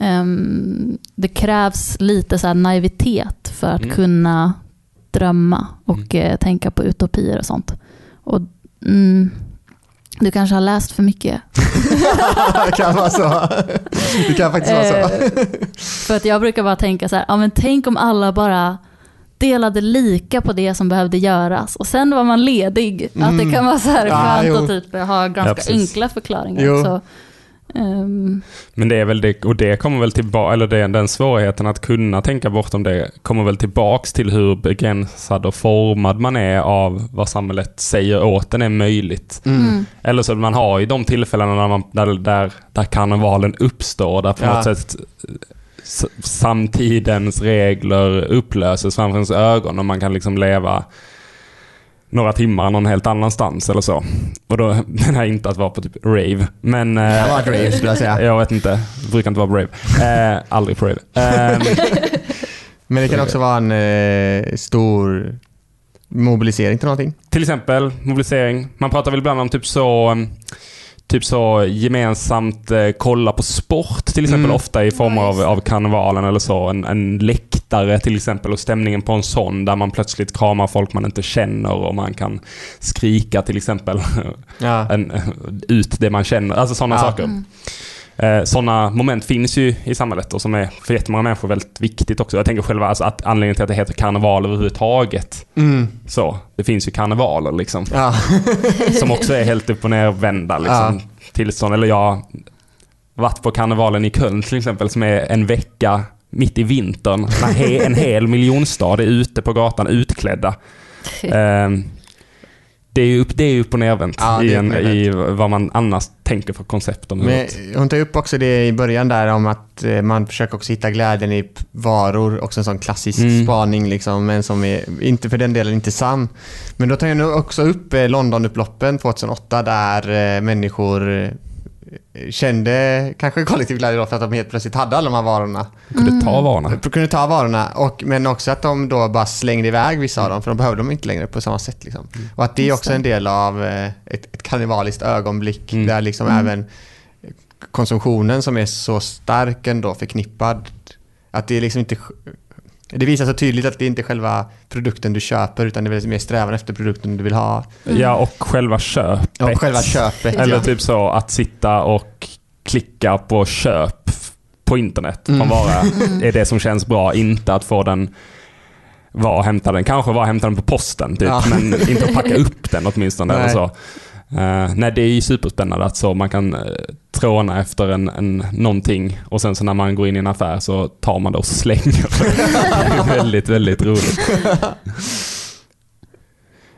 [SPEAKER 3] ehm, det krävs lite så här naivitet för att
[SPEAKER 2] Mm.
[SPEAKER 3] kunna drömma och eh, tänka på utopier och sånt. Och mm, du kanske har läst för mycket.
[SPEAKER 4] det kan vara så. Det kan faktiskt vara så.
[SPEAKER 3] Eh, för att jag brukar bara tänka så här, ja men tänk om alla bara delade lika på det som behövde göras och sen var man ledig. Att det
[SPEAKER 4] Mm.
[SPEAKER 3] kan vara så här
[SPEAKER 4] Ja,
[SPEAKER 3] skönt
[SPEAKER 4] jo.
[SPEAKER 3] att typ ha ganska
[SPEAKER 2] precis.
[SPEAKER 3] enkla förklaringar.
[SPEAKER 4] Jo.
[SPEAKER 3] Så, ehm,
[SPEAKER 2] Men det är väl det, och det kommer väl tillbaka, eller det, den svårigheten att kunna tänka bortom det kommer väl tillbaks till hur begränsad och formad man är av vad samhället säger åt en är möjligt.
[SPEAKER 4] Mm.
[SPEAKER 3] mm.
[SPEAKER 2] Eller så man har ju de tillfällena när man, där, där, där karnevalen uppstår, där på
[SPEAKER 4] Ja.
[SPEAKER 2] något sätt s- samtidens regler upplöses framför ens ögon och man kan liksom leva några timmar någon helt annanstans eller så. Och då menar jag inte att vara på typ rave, men... eh,
[SPEAKER 4] Det varit rave, skulle jag säga.
[SPEAKER 2] Jag vet inte, det brukar inte vara på rave. Eh, aldrig på rave. Eh,
[SPEAKER 4] Men det kan också vara en eh, stor mobilisering till någonting.
[SPEAKER 2] till exempel mobilisering. Man pratar väl ibland om typ så Typ så gemensamt eh, kolla på sport till exempel
[SPEAKER 4] Mm.
[SPEAKER 2] ofta i former
[SPEAKER 3] Ja,
[SPEAKER 2] av, av karnevalen eller så. En, en läktare till exempel och stämningen på en sån där man plötsligt kramar folk man inte känner och man kan skrika till exempel
[SPEAKER 4] Ja.
[SPEAKER 2] en, ut det man känner. Alltså sådana
[SPEAKER 4] Ja.
[SPEAKER 2] saker.
[SPEAKER 3] Mm.
[SPEAKER 2] Eh, sådana moment finns ju i samhället och som är för jättemånga människor väldigt viktigt också. Jag tänker själva alltså att anledningen till att det heter karneval överhuvudtaget.
[SPEAKER 4] Mm.
[SPEAKER 2] Så, det finns ju karnevaler liksom.
[SPEAKER 4] Ja.
[SPEAKER 2] Som också är helt upp och ner vända liksom. Tillstånd. Eller jag har varit på karnevalen i Köln till exempel som är en vecka mitt i vintern. När he, en hel miljonstad är ute på gatan utklädda. Ehm, det är ju upp, det är ju upp och nervänt
[SPEAKER 4] Ja,
[SPEAKER 2] i, en, i vad man annars tänker för koncept om
[SPEAKER 4] Men hon tar upp också det i början där om att eh, man försöker också hitta glädjen i varor. Också en sån klassisk
[SPEAKER 2] Mm.
[SPEAKER 4] spaning liksom, men som är, inte för den delen inte sann. Men då tar jag nu också upp eh, Londonupploppen 2008 där eh, människor eh, kände kanske kollektiv glädje då för att de helt plötsligt hade alla de här varorna.
[SPEAKER 2] Kunde ta varorna.
[SPEAKER 4] De kunde ta varorna, och, men också att de då bara slängde iväg vissa av dem för de behövde dem inte längre på samma sätt. Liksom. Och att det är också en del av eh, ett, ett karnevaliskt ögonblick
[SPEAKER 2] Mm.
[SPEAKER 4] där liksom
[SPEAKER 3] Mm.
[SPEAKER 4] även konsumtionen som är så stark ändå förknippad. Att det är liksom inte... Det visar så tydligt att det inte är själva produkten du köper utan det är mer strävan efter produkten du vill ha.
[SPEAKER 2] Ja, och själva köpet.
[SPEAKER 4] Och själva köpet.
[SPEAKER 2] Eller
[SPEAKER 4] ja.
[SPEAKER 2] typ så att sitta och klicka på köp på internet
[SPEAKER 4] Mm.
[SPEAKER 2] vara är det som känns bra. Inte att få den vara och hämta den. Kanske vara och hämta den på posten typ,
[SPEAKER 4] Ja.
[SPEAKER 2] men inte att packa upp den åtminstone. Eller
[SPEAKER 4] Nej.
[SPEAKER 2] så. Uh, nej, det är ju superspännande att så man kan uh, tråna efter en, en, någonting och sen så när man går in i en affär så tar man det och slänger det. är väldigt, väldigt roligt.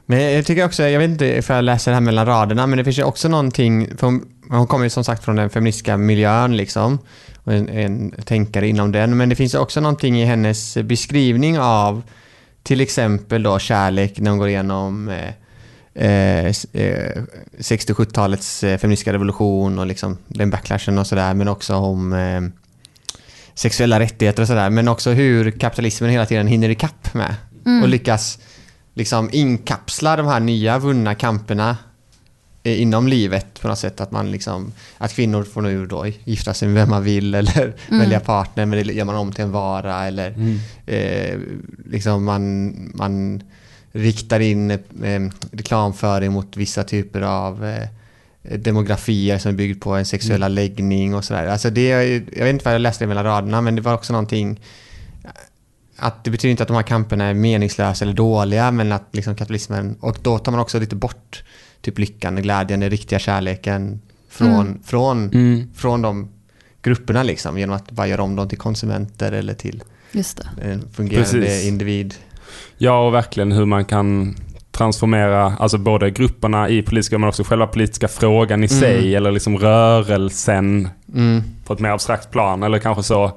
[SPEAKER 4] Men jag tycker också, jag vet inte ifall jag läser det här mellan raderna, men det finns ju också någonting, för hon, hon kommer ju som sagt från den feministiska miljön liksom, och en, en tänkare inom den, men det finns också någonting i hennes beskrivning av till exempel då kärlek när hon går igenom eh, eh, s- eh, 60-70-talets eh, feministiska revolution och liksom den backlashen och sådär, men också om eh, sexuella rättigheter och sådär, men också hur kapitalismen hela tiden hinner ikapp med
[SPEAKER 3] Mm.
[SPEAKER 4] och lyckas liksom inkapsla de här nya vunna kamperna eh, inom livet på något sätt. Att, man liksom, att kvinnor får nu då gifta sig med vem man vill eller
[SPEAKER 3] Mm.
[SPEAKER 4] välja partner men det gör man om till en vara eller eh, liksom man, man riktar in eh, reklamföring mot vissa typer av eh, demografier som är byggd på en sexuella läggning och sådär. Alltså det, jag vet inte vad jag läste mellan raderna men det var också någonting att det betyder inte att de här kamperna är meningslösa eller dåliga men att liksom kapitalismen, och då tar man också lite bort typ lyckan, glädjen, den riktiga kärleken från,
[SPEAKER 3] Mm.
[SPEAKER 4] från,
[SPEAKER 2] Mm.
[SPEAKER 4] från de grupperna liksom genom att bara göra om dem till konsumenter eller till
[SPEAKER 3] Just det.
[SPEAKER 4] en fungerande
[SPEAKER 2] Precis.
[SPEAKER 4] individ.
[SPEAKER 2] Ja, och verkligen hur man kan transformera alltså både grupperna i politiska men också själva politiska frågan i
[SPEAKER 4] Mm.
[SPEAKER 2] sig eller liksom rörelsen
[SPEAKER 4] Mm.
[SPEAKER 2] på ett mer abstrakt plan eller kanske så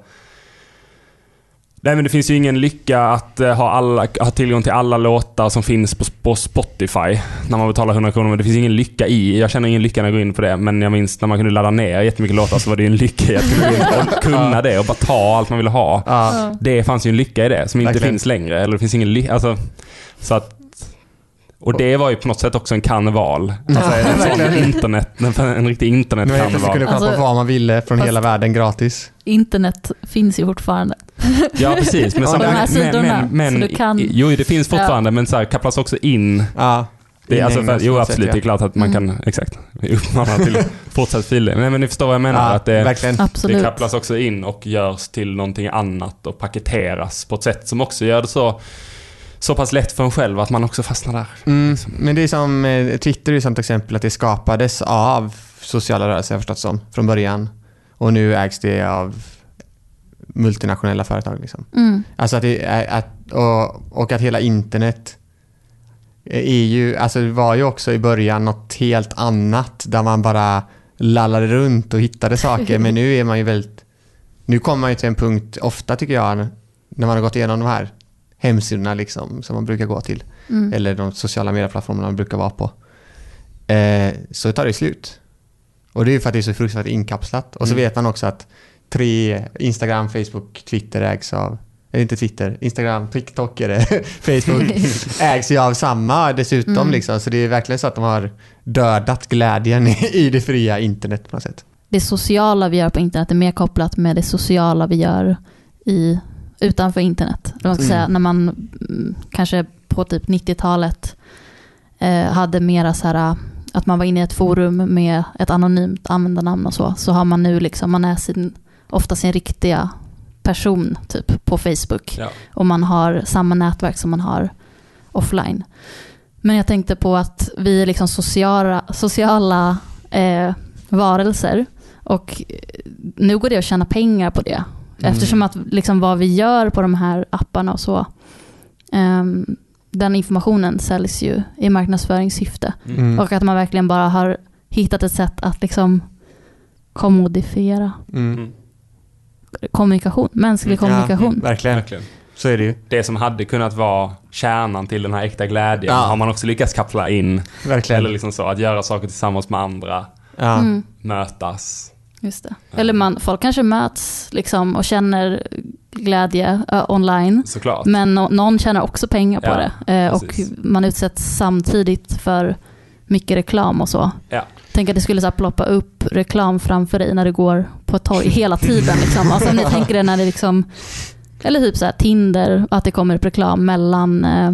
[SPEAKER 2] Nej men det finns ju ingen lycka att eh, ha, alla, ha tillgång till alla låtar som finns på, på Spotify när man betalar 100 kronor. Men det finns ingen lycka i, jag känner ingen lycka när jag går in på det. Men jag minns när man kunde ladda ner jättemycket låtar så var det ju en lycka i att kunna, gå in och kunna det och bara ta allt man ville ha.
[SPEAKER 4] Ja.
[SPEAKER 2] Det fanns ju en lycka i det som inte
[SPEAKER 4] Verkligen.
[SPEAKER 2] finns längre. Eller det finns ingen lycka. Alltså, så att, och det var ju på något sätt också en karneval. Alltså en sån internet, en, riktig internetkarneval.
[SPEAKER 4] kunde kolla på
[SPEAKER 3] Alltså,
[SPEAKER 4] vad man ville från hela världen gratis.
[SPEAKER 3] Internet finns ju fortfarande.
[SPEAKER 2] Ja, precis. Men,
[SPEAKER 4] Ja,
[SPEAKER 2] så-
[SPEAKER 3] de här
[SPEAKER 2] men,
[SPEAKER 3] sidorna,
[SPEAKER 2] men, men,
[SPEAKER 3] så du kan-
[SPEAKER 2] Jo, det finns fortfarande, men så här, kopplas också in.
[SPEAKER 4] Ja.
[SPEAKER 2] Det är, alltså, för, jo, absolut.
[SPEAKER 4] sätt,
[SPEAKER 2] Det är klart att man
[SPEAKER 3] Mm.
[SPEAKER 2] kan, exakt, vi uppmanar till fortsatt filer. Nej, men ni förstår vad jag menar.
[SPEAKER 4] Ja,
[SPEAKER 2] att det,
[SPEAKER 4] verkligen.
[SPEAKER 2] det kopplas också in och görs till någonting annat och paketeras på ett sätt som också gör det så, så pass lätt för en själv att man också fastnar där.
[SPEAKER 4] Mm, men det är som eh, Twitter är som till exempel att det skapades av sociala rörelser jag förstått som från början. Och nu ägs det av multinationella företag. Liksom.
[SPEAKER 3] Mm.
[SPEAKER 4] Alltså att det att, och, och att hela internet är ju, alltså det var ju också i början något helt annat där man bara lallade runt och hittade saker. Men nu är man ju väldigt, nu kommer man ju till en punkt, ofta tycker jag, när man har gått igenom de här hemsidorna liksom, som man brukar gå till
[SPEAKER 3] Mm.
[SPEAKER 4] eller de sociala medieplattformarna man brukar vara på. Eh, så tar det slut. Och det är ju för att det är så fruktansvärt inkapslat. Och så
[SPEAKER 2] Mm.
[SPEAKER 4] vet man också att tre, Instagram, Facebook, Twitter ägs av, eller inte Twitter, Instagram, TikTok är det, Facebook ägs ju av samma dessutom
[SPEAKER 3] Mm.
[SPEAKER 4] liksom. Så det är verkligen så att de har dödat glädjen i det fria internet på något sätt.
[SPEAKER 3] Det sociala vi gör på internet är mer kopplat med det sociala vi gör i, utanför internet. Man ska
[SPEAKER 4] Mm.
[SPEAKER 3] säga, när man mm, kanske på typ 90-talet eh, hade mera så här att man var inne i ett forum med ett anonymt användarnamn och så, så har man nu liksom, man är sin, ofta sin riktiga person typ på Facebook.
[SPEAKER 2] Ja.
[SPEAKER 3] och man har samma nätverk som man har offline. Men jag tänkte på att vi är liksom sociala, sociala eh, varelser och eh, nu går det att tjäna pengar på det.
[SPEAKER 4] Mm.
[SPEAKER 3] Eftersom att liksom vad vi gör på de här apparna och så, ehm, den informationen säljs ju i marknadsföringssyfte.
[SPEAKER 4] Mm.
[SPEAKER 3] Och att man verkligen bara har hittat ett sätt att liksom kommodifiera
[SPEAKER 4] Mm.
[SPEAKER 2] Mm.
[SPEAKER 3] kommunikation, mänsklig
[SPEAKER 2] Mm,
[SPEAKER 3] kommunikation.
[SPEAKER 4] Verkligen,
[SPEAKER 2] Verkligen.
[SPEAKER 4] så är det ju.
[SPEAKER 2] Det som hade kunnat vara kärnan till den här äkta glädjen
[SPEAKER 4] Ja.
[SPEAKER 2] har man också lyckats kapsla in.
[SPEAKER 4] Verkligen.
[SPEAKER 2] Eller liksom så, att göra saker tillsammans med andra,
[SPEAKER 4] ja.
[SPEAKER 3] Mm.
[SPEAKER 2] mötas.
[SPEAKER 3] Just det. Eller man, folk kanske möts liksom och känner glädje eh, online.
[SPEAKER 2] Såklart.
[SPEAKER 3] Men no, någon tjänar också pengar på
[SPEAKER 2] Ja,
[SPEAKER 3] det. Eh, och man utsätts samtidigt för mycket reklam och så.
[SPEAKER 2] Ja.
[SPEAKER 3] Tänk att det skulle så ploppa upp reklam framför dig när du går på ett torg hela tiden. Liksom. Alltså, om ni tänker er när det liksom, eller typ så här Tinder, att det kommer upp reklam mellan eh,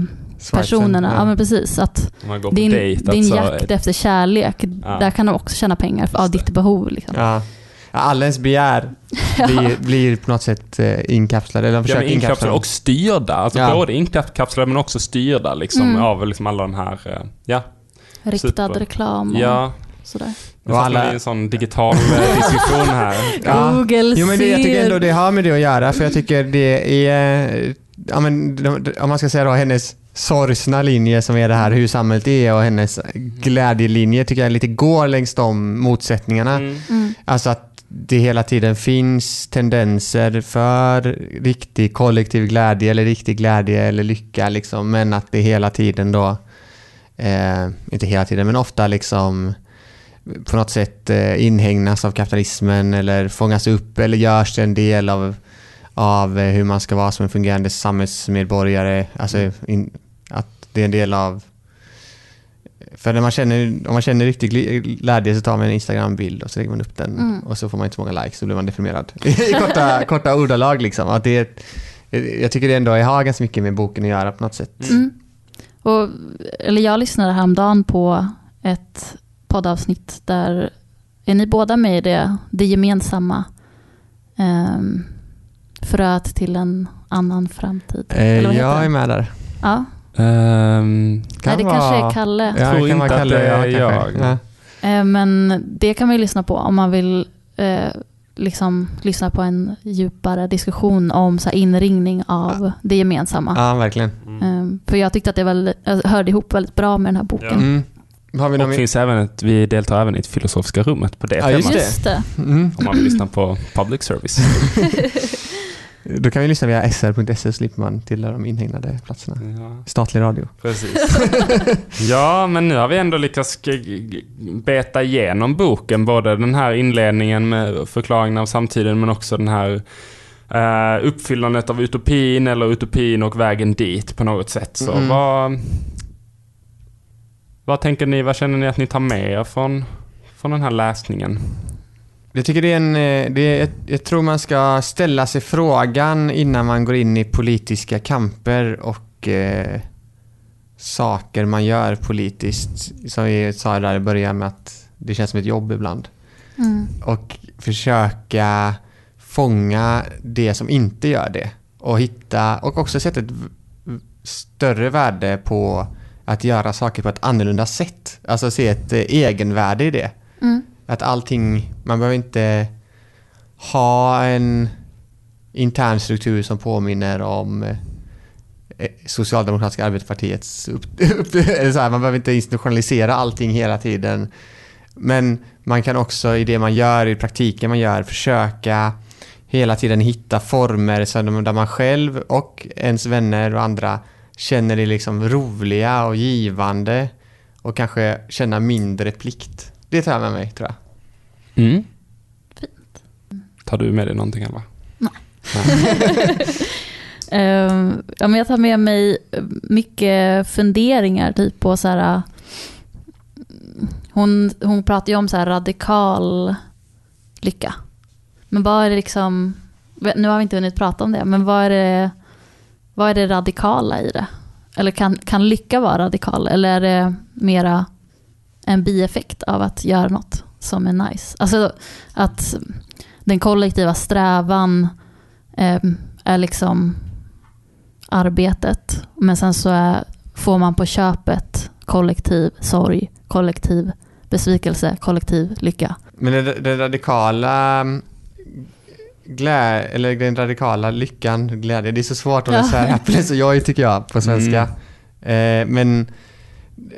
[SPEAKER 3] personerna. Ja. men precis. Att din,
[SPEAKER 2] dejt.
[SPEAKER 3] din
[SPEAKER 2] alltså,
[SPEAKER 3] jakt efter kärlek,
[SPEAKER 2] Ja.
[SPEAKER 3] där kan de också tjäna pengar av ditt behov. Liksom.
[SPEAKER 4] Ja. Ja, Alla ens begär blir, blir på något sätt eh, inkapslade. Eller de
[SPEAKER 2] Ja,
[SPEAKER 4] försöker
[SPEAKER 2] men
[SPEAKER 4] inkapsla
[SPEAKER 2] inkapslade och styrda. Alltså
[SPEAKER 4] Ja.
[SPEAKER 2] både inkapslade men också styrda liksom,
[SPEAKER 3] Mm.
[SPEAKER 2] av liksom alla de här... eh, Ja,
[SPEAKER 3] Riktad
[SPEAKER 2] Super.
[SPEAKER 3] reklam och
[SPEAKER 2] ja.
[SPEAKER 3] sådär.
[SPEAKER 2] Nu fastnar
[SPEAKER 4] alla-
[SPEAKER 2] vi i en sån digital eh, diskussion här.
[SPEAKER 4] Ja.
[SPEAKER 3] Google
[SPEAKER 4] Jo men det, jag tycker ändå det har med det att göra för jag tycker det är, ja, men, om man ska säga då hennes sorgsna linje som är det här hur samhället är och hennes glädjelinje tycker jag lite går längs de motsättningarna.
[SPEAKER 2] Mm.
[SPEAKER 3] Mm.
[SPEAKER 4] Alltså att det hela tiden finns tendenser för riktig kollektiv glädje eller riktig glädje eller lycka liksom, men att det hela tiden då, eh, inte hela tiden, men ofta liksom på något sätt eh, inhägnas av kapitalismen eller fångas upp eller görs en del av, av eh, hur man ska vara som en fungerande samhällsmedborgare. Alltså in, att det är en del av för när man känner, om man känner riktig gl- glädje så tar man en Instagram-bild och så lägger man upp den
[SPEAKER 3] Mm.
[SPEAKER 4] och så får man inte så många likes så blir man deprimerad. I korta, korta ordalag liksom. Att det är, jag tycker det ändå har ganska mycket med boken att göra på något sätt.
[SPEAKER 3] Mm. Och, eller jag lyssnade häromdagen på ett poddavsnitt där är ni båda med i det, det gemensamma um, fröet till en annan framtid?
[SPEAKER 4] Eh,
[SPEAKER 3] Eller vad heter
[SPEAKER 4] jag är med där.
[SPEAKER 3] Ja,
[SPEAKER 2] Ehm,
[SPEAKER 3] Nej, det kanske är Kalle.
[SPEAKER 4] Ja,
[SPEAKER 2] Tror
[SPEAKER 4] kan vara
[SPEAKER 2] inte att det är
[SPEAKER 4] ja, kanske.
[SPEAKER 2] jag.
[SPEAKER 4] Ja.
[SPEAKER 3] Eh, men det kan man ju lyssna på om man vill eh, liksom lyssna på en djupare diskussion om så här, inringning av det gemensamma.
[SPEAKER 4] Ja, verkligen.
[SPEAKER 3] Ehm, för jag tyckte att det väl, jag hörde ihop väldigt bra med den här boken.
[SPEAKER 2] Ja.
[SPEAKER 4] Mm. Har vi
[SPEAKER 2] Och finns även ett, vi deltar även i ett filosofiska rummet på det
[SPEAKER 4] Ja,
[SPEAKER 2] temat.
[SPEAKER 4] Just det. Mm.
[SPEAKER 2] Om man vill lyssna på public service.
[SPEAKER 4] Då kan vi lyssna via sr.se så slipper man till de inhägnade platserna.
[SPEAKER 2] Ja,
[SPEAKER 4] Statlig radio.
[SPEAKER 2] precis. ja, men nu har vi ändå lyckats beta igenom boken. Både den här inledningen med förklaringen av samtiden men också den här eh, uppfyllandet av utopin eller utopin och vägen dit på något sätt. Så
[SPEAKER 4] Mm.
[SPEAKER 2] vad, vad tänker ni, vad känner ni att ni tar med er från, från den här läsningen?
[SPEAKER 4] Jag tycker det är en... eh, Det är, jag, tror man ska ställa sig frågan innan man går in i politiska kamper och eh, saker man gör politiskt. Som vi sa där i början med att det känns som ett jobb ibland.
[SPEAKER 3] Mm.
[SPEAKER 4] Och försöka fånga det som inte gör det. Och hitta, och också sätta ett större värde på att göra saker på ett annorlunda sätt. Alltså se ett eh, egenvärde i det.
[SPEAKER 3] Mm.
[SPEAKER 4] Att allting, man behöver inte ha en intern struktur som påminner om eh, eh, Socialdemokratiska arbetarpartiets upp, upp, eller så här, Man behöver inte institutionalisera allting hela tiden. Men man kan också i det man gör, i praktiken man gör, försöka hela tiden hitta former där man själv och ens vänner och andra känner det liksom roliga och givande och kanske känna mindre plikt. Det tar jag med mig tror jag.
[SPEAKER 2] Mm.
[SPEAKER 3] Fint.
[SPEAKER 2] Tar du med dig någonting Alva?
[SPEAKER 3] Ehm, ja, men jag tar med mig mycket funderingar typ på så här. Hon, hon pratar ju om så här radikal lycka. Men vad är det liksom, nu har vi inte hunnit prata om det, men vad är det, vad är det radikala i det? Eller kan, kan lycka vara radikal? Eller är det mera en bieffekt av att göra något som är nice? Alltså att den kollektiva strävan ehm, är liksom arbetet. Men sen så är, får man på köpet kollektiv sorg, kollektiv besvikelse, kollektiv lycka.
[SPEAKER 4] Men den, den radikala mm, glä, eller den radikala lyckan, glädje, det är så svårt att
[SPEAKER 3] Ja.
[SPEAKER 4] säga happiness och joy tycker jag på svenska. Eh, men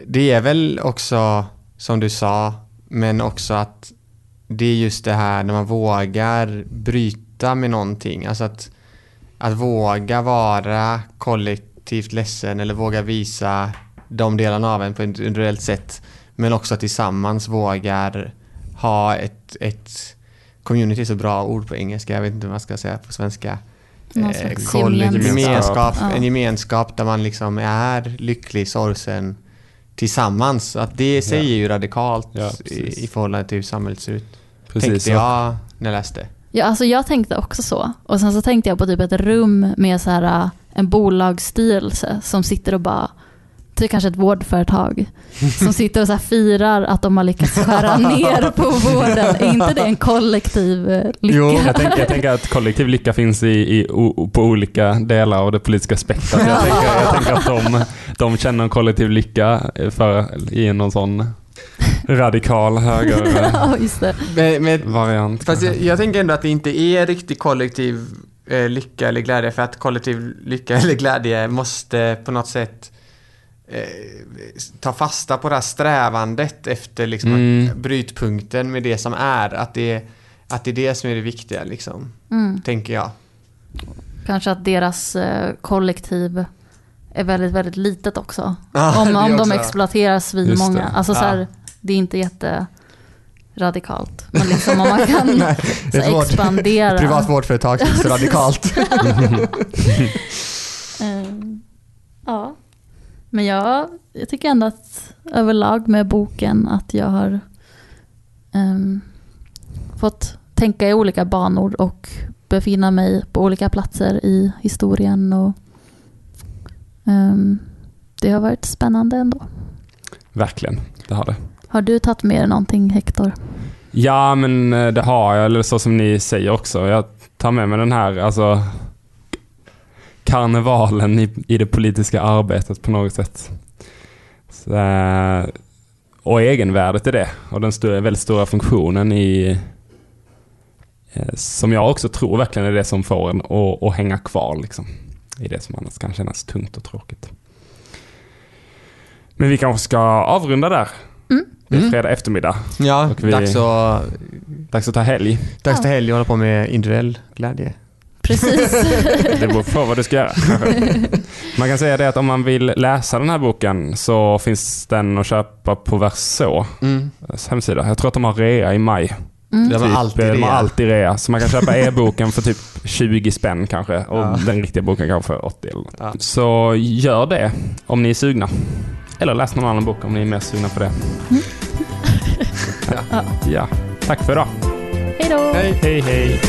[SPEAKER 4] det är väl också som du sa, men också att det är just det här när man vågar bryta med någonting. Alltså att, att våga vara kollektivt ledsen eller våga visa de delarna av en på ett individuellt sätt. Men också att tillsammans vågar ha ett, ett community är så bra ord på engelska, jag vet inte vad man ska säga på svenska.
[SPEAKER 3] Någon
[SPEAKER 4] Eh,
[SPEAKER 3] slags
[SPEAKER 4] kollektiv-
[SPEAKER 3] gemenskap.
[SPEAKER 4] gemenskap.
[SPEAKER 3] Ja.
[SPEAKER 4] En gemenskap där man liksom är lycklig, sorgsen tillsammans. Att det säger ju radikalt
[SPEAKER 2] Ja,
[SPEAKER 4] i, i förhållande till hur samhället ser ut.
[SPEAKER 2] Precis.
[SPEAKER 4] Tänkte jag när jag läste.
[SPEAKER 3] Ja, alltså jag tänkte också så. Och sen så tänkte jag på typ ett rum med så här, äh, en bolagsstyrelse som sitter och bara, typ kanske ett vårdföretag, som sitter och så här firar att de har lyckats skära ner på vården. Är inte det en kollektiv eh, lycka?
[SPEAKER 4] Jo,
[SPEAKER 2] Jag tänker, jag tänker att kollektiv lycka finns i, i, på olika delar av det politiska spektrat. Jag tänker, jag tänker att de, de känner en kollektiv lycka för, i någon sån radikal höger
[SPEAKER 3] ja, just det.
[SPEAKER 4] Men, men,
[SPEAKER 2] variant.
[SPEAKER 4] fast jag, jag tänker ändå att det inte är riktigt kollektiv eh, lycka eller glädje för att kollektiv lycka eller glädje måste på något sätt eh, ta fasta på det här strävandet efter liksom
[SPEAKER 2] Mm.
[SPEAKER 4] brytpunkten med det som är. Att det, att det är det som är det viktiga liksom,
[SPEAKER 3] Mm.
[SPEAKER 4] tänker jag.
[SPEAKER 3] Kanske att deras eh, kollektiv är väldigt, väldigt litet också.
[SPEAKER 4] Ja,
[SPEAKER 3] om om de exploaterar svinmånga.
[SPEAKER 2] Det.
[SPEAKER 3] Alltså så här, det är inte jätte radikalt. Men liksom om man kan
[SPEAKER 4] Nej,
[SPEAKER 3] så
[SPEAKER 4] ett vård-
[SPEAKER 3] expandera.
[SPEAKER 4] Privat vårdföretag som är så radikalt.
[SPEAKER 3] Eh, ja. Men jag, jag tycker ändå att överlag med boken att jag har ehm, fått tänka i olika banor och befinna mig på olika platser i historien. Och, ehm, det har varit spännande ändå.
[SPEAKER 2] Verkligen, det har det.
[SPEAKER 3] Har du tagit med dig någonting Hector?
[SPEAKER 2] Ja, men eh, det har jag, eller så som ni säger också. Jag tar med mig den här, alltså karnevalen i, i det politiska arbetet på något sätt. Så, eh, och egenvärdet i det. Och den stora, väldigt stora funktionen i, Eh, Som jag också tror verkligen är det som får en att, att hänga kvar liksom, i det som annars kan kännas tungt och tråkigt. Men vi kanske ska avrunda där.
[SPEAKER 3] Mm.
[SPEAKER 2] Det är
[SPEAKER 4] Mm.
[SPEAKER 2] fredag eftermiddag.
[SPEAKER 4] Ja,
[SPEAKER 2] Och vi-
[SPEAKER 4] dags, att,
[SPEAKER 2] Dags att ta helg.
[SPEAKER 4] dags
[SPEAKER 3] Ja.
[SPEAKER 4] till helg och hålla på med individuell glädje.
[SPEAKER 3] Precis.
[SPEAKER 2] Det beror på vad du ska göra. Man kan säga det att om man vill läsa den här boken så finns den att köpa på Verso
[SPEAKER 4] Mm.
[SPEAKER 2] hemsida. Jag tror att de har rea i maj.
[SPEAKER 3] Mm.
[SPEAKER 4] Det var alltid
[SPEAKER 2] eh, de har
[SPEAKER 4] rea.
[SPEAKER 2] alltid rea. Så man kan köpa e-boken för typ 20 spänn kanske. Och
[SPEAKER 4] Ja.
[SPEAKER 2] den riktiga boken kanske för 80 eller något.
[SPEAKER 4] Ja.
[SPEAKER 2] Så gör det om ni är sugna. Eller läs någon annan bok om ni är mer sugna på det.
[SPEAKER 3] Ja.
[SPEAKER 2] Ja, tack för idag.
[SPEAKER 3] Hej då!
[SPEAKER 4] Hej!
[SPEAKER 2] Hej hej.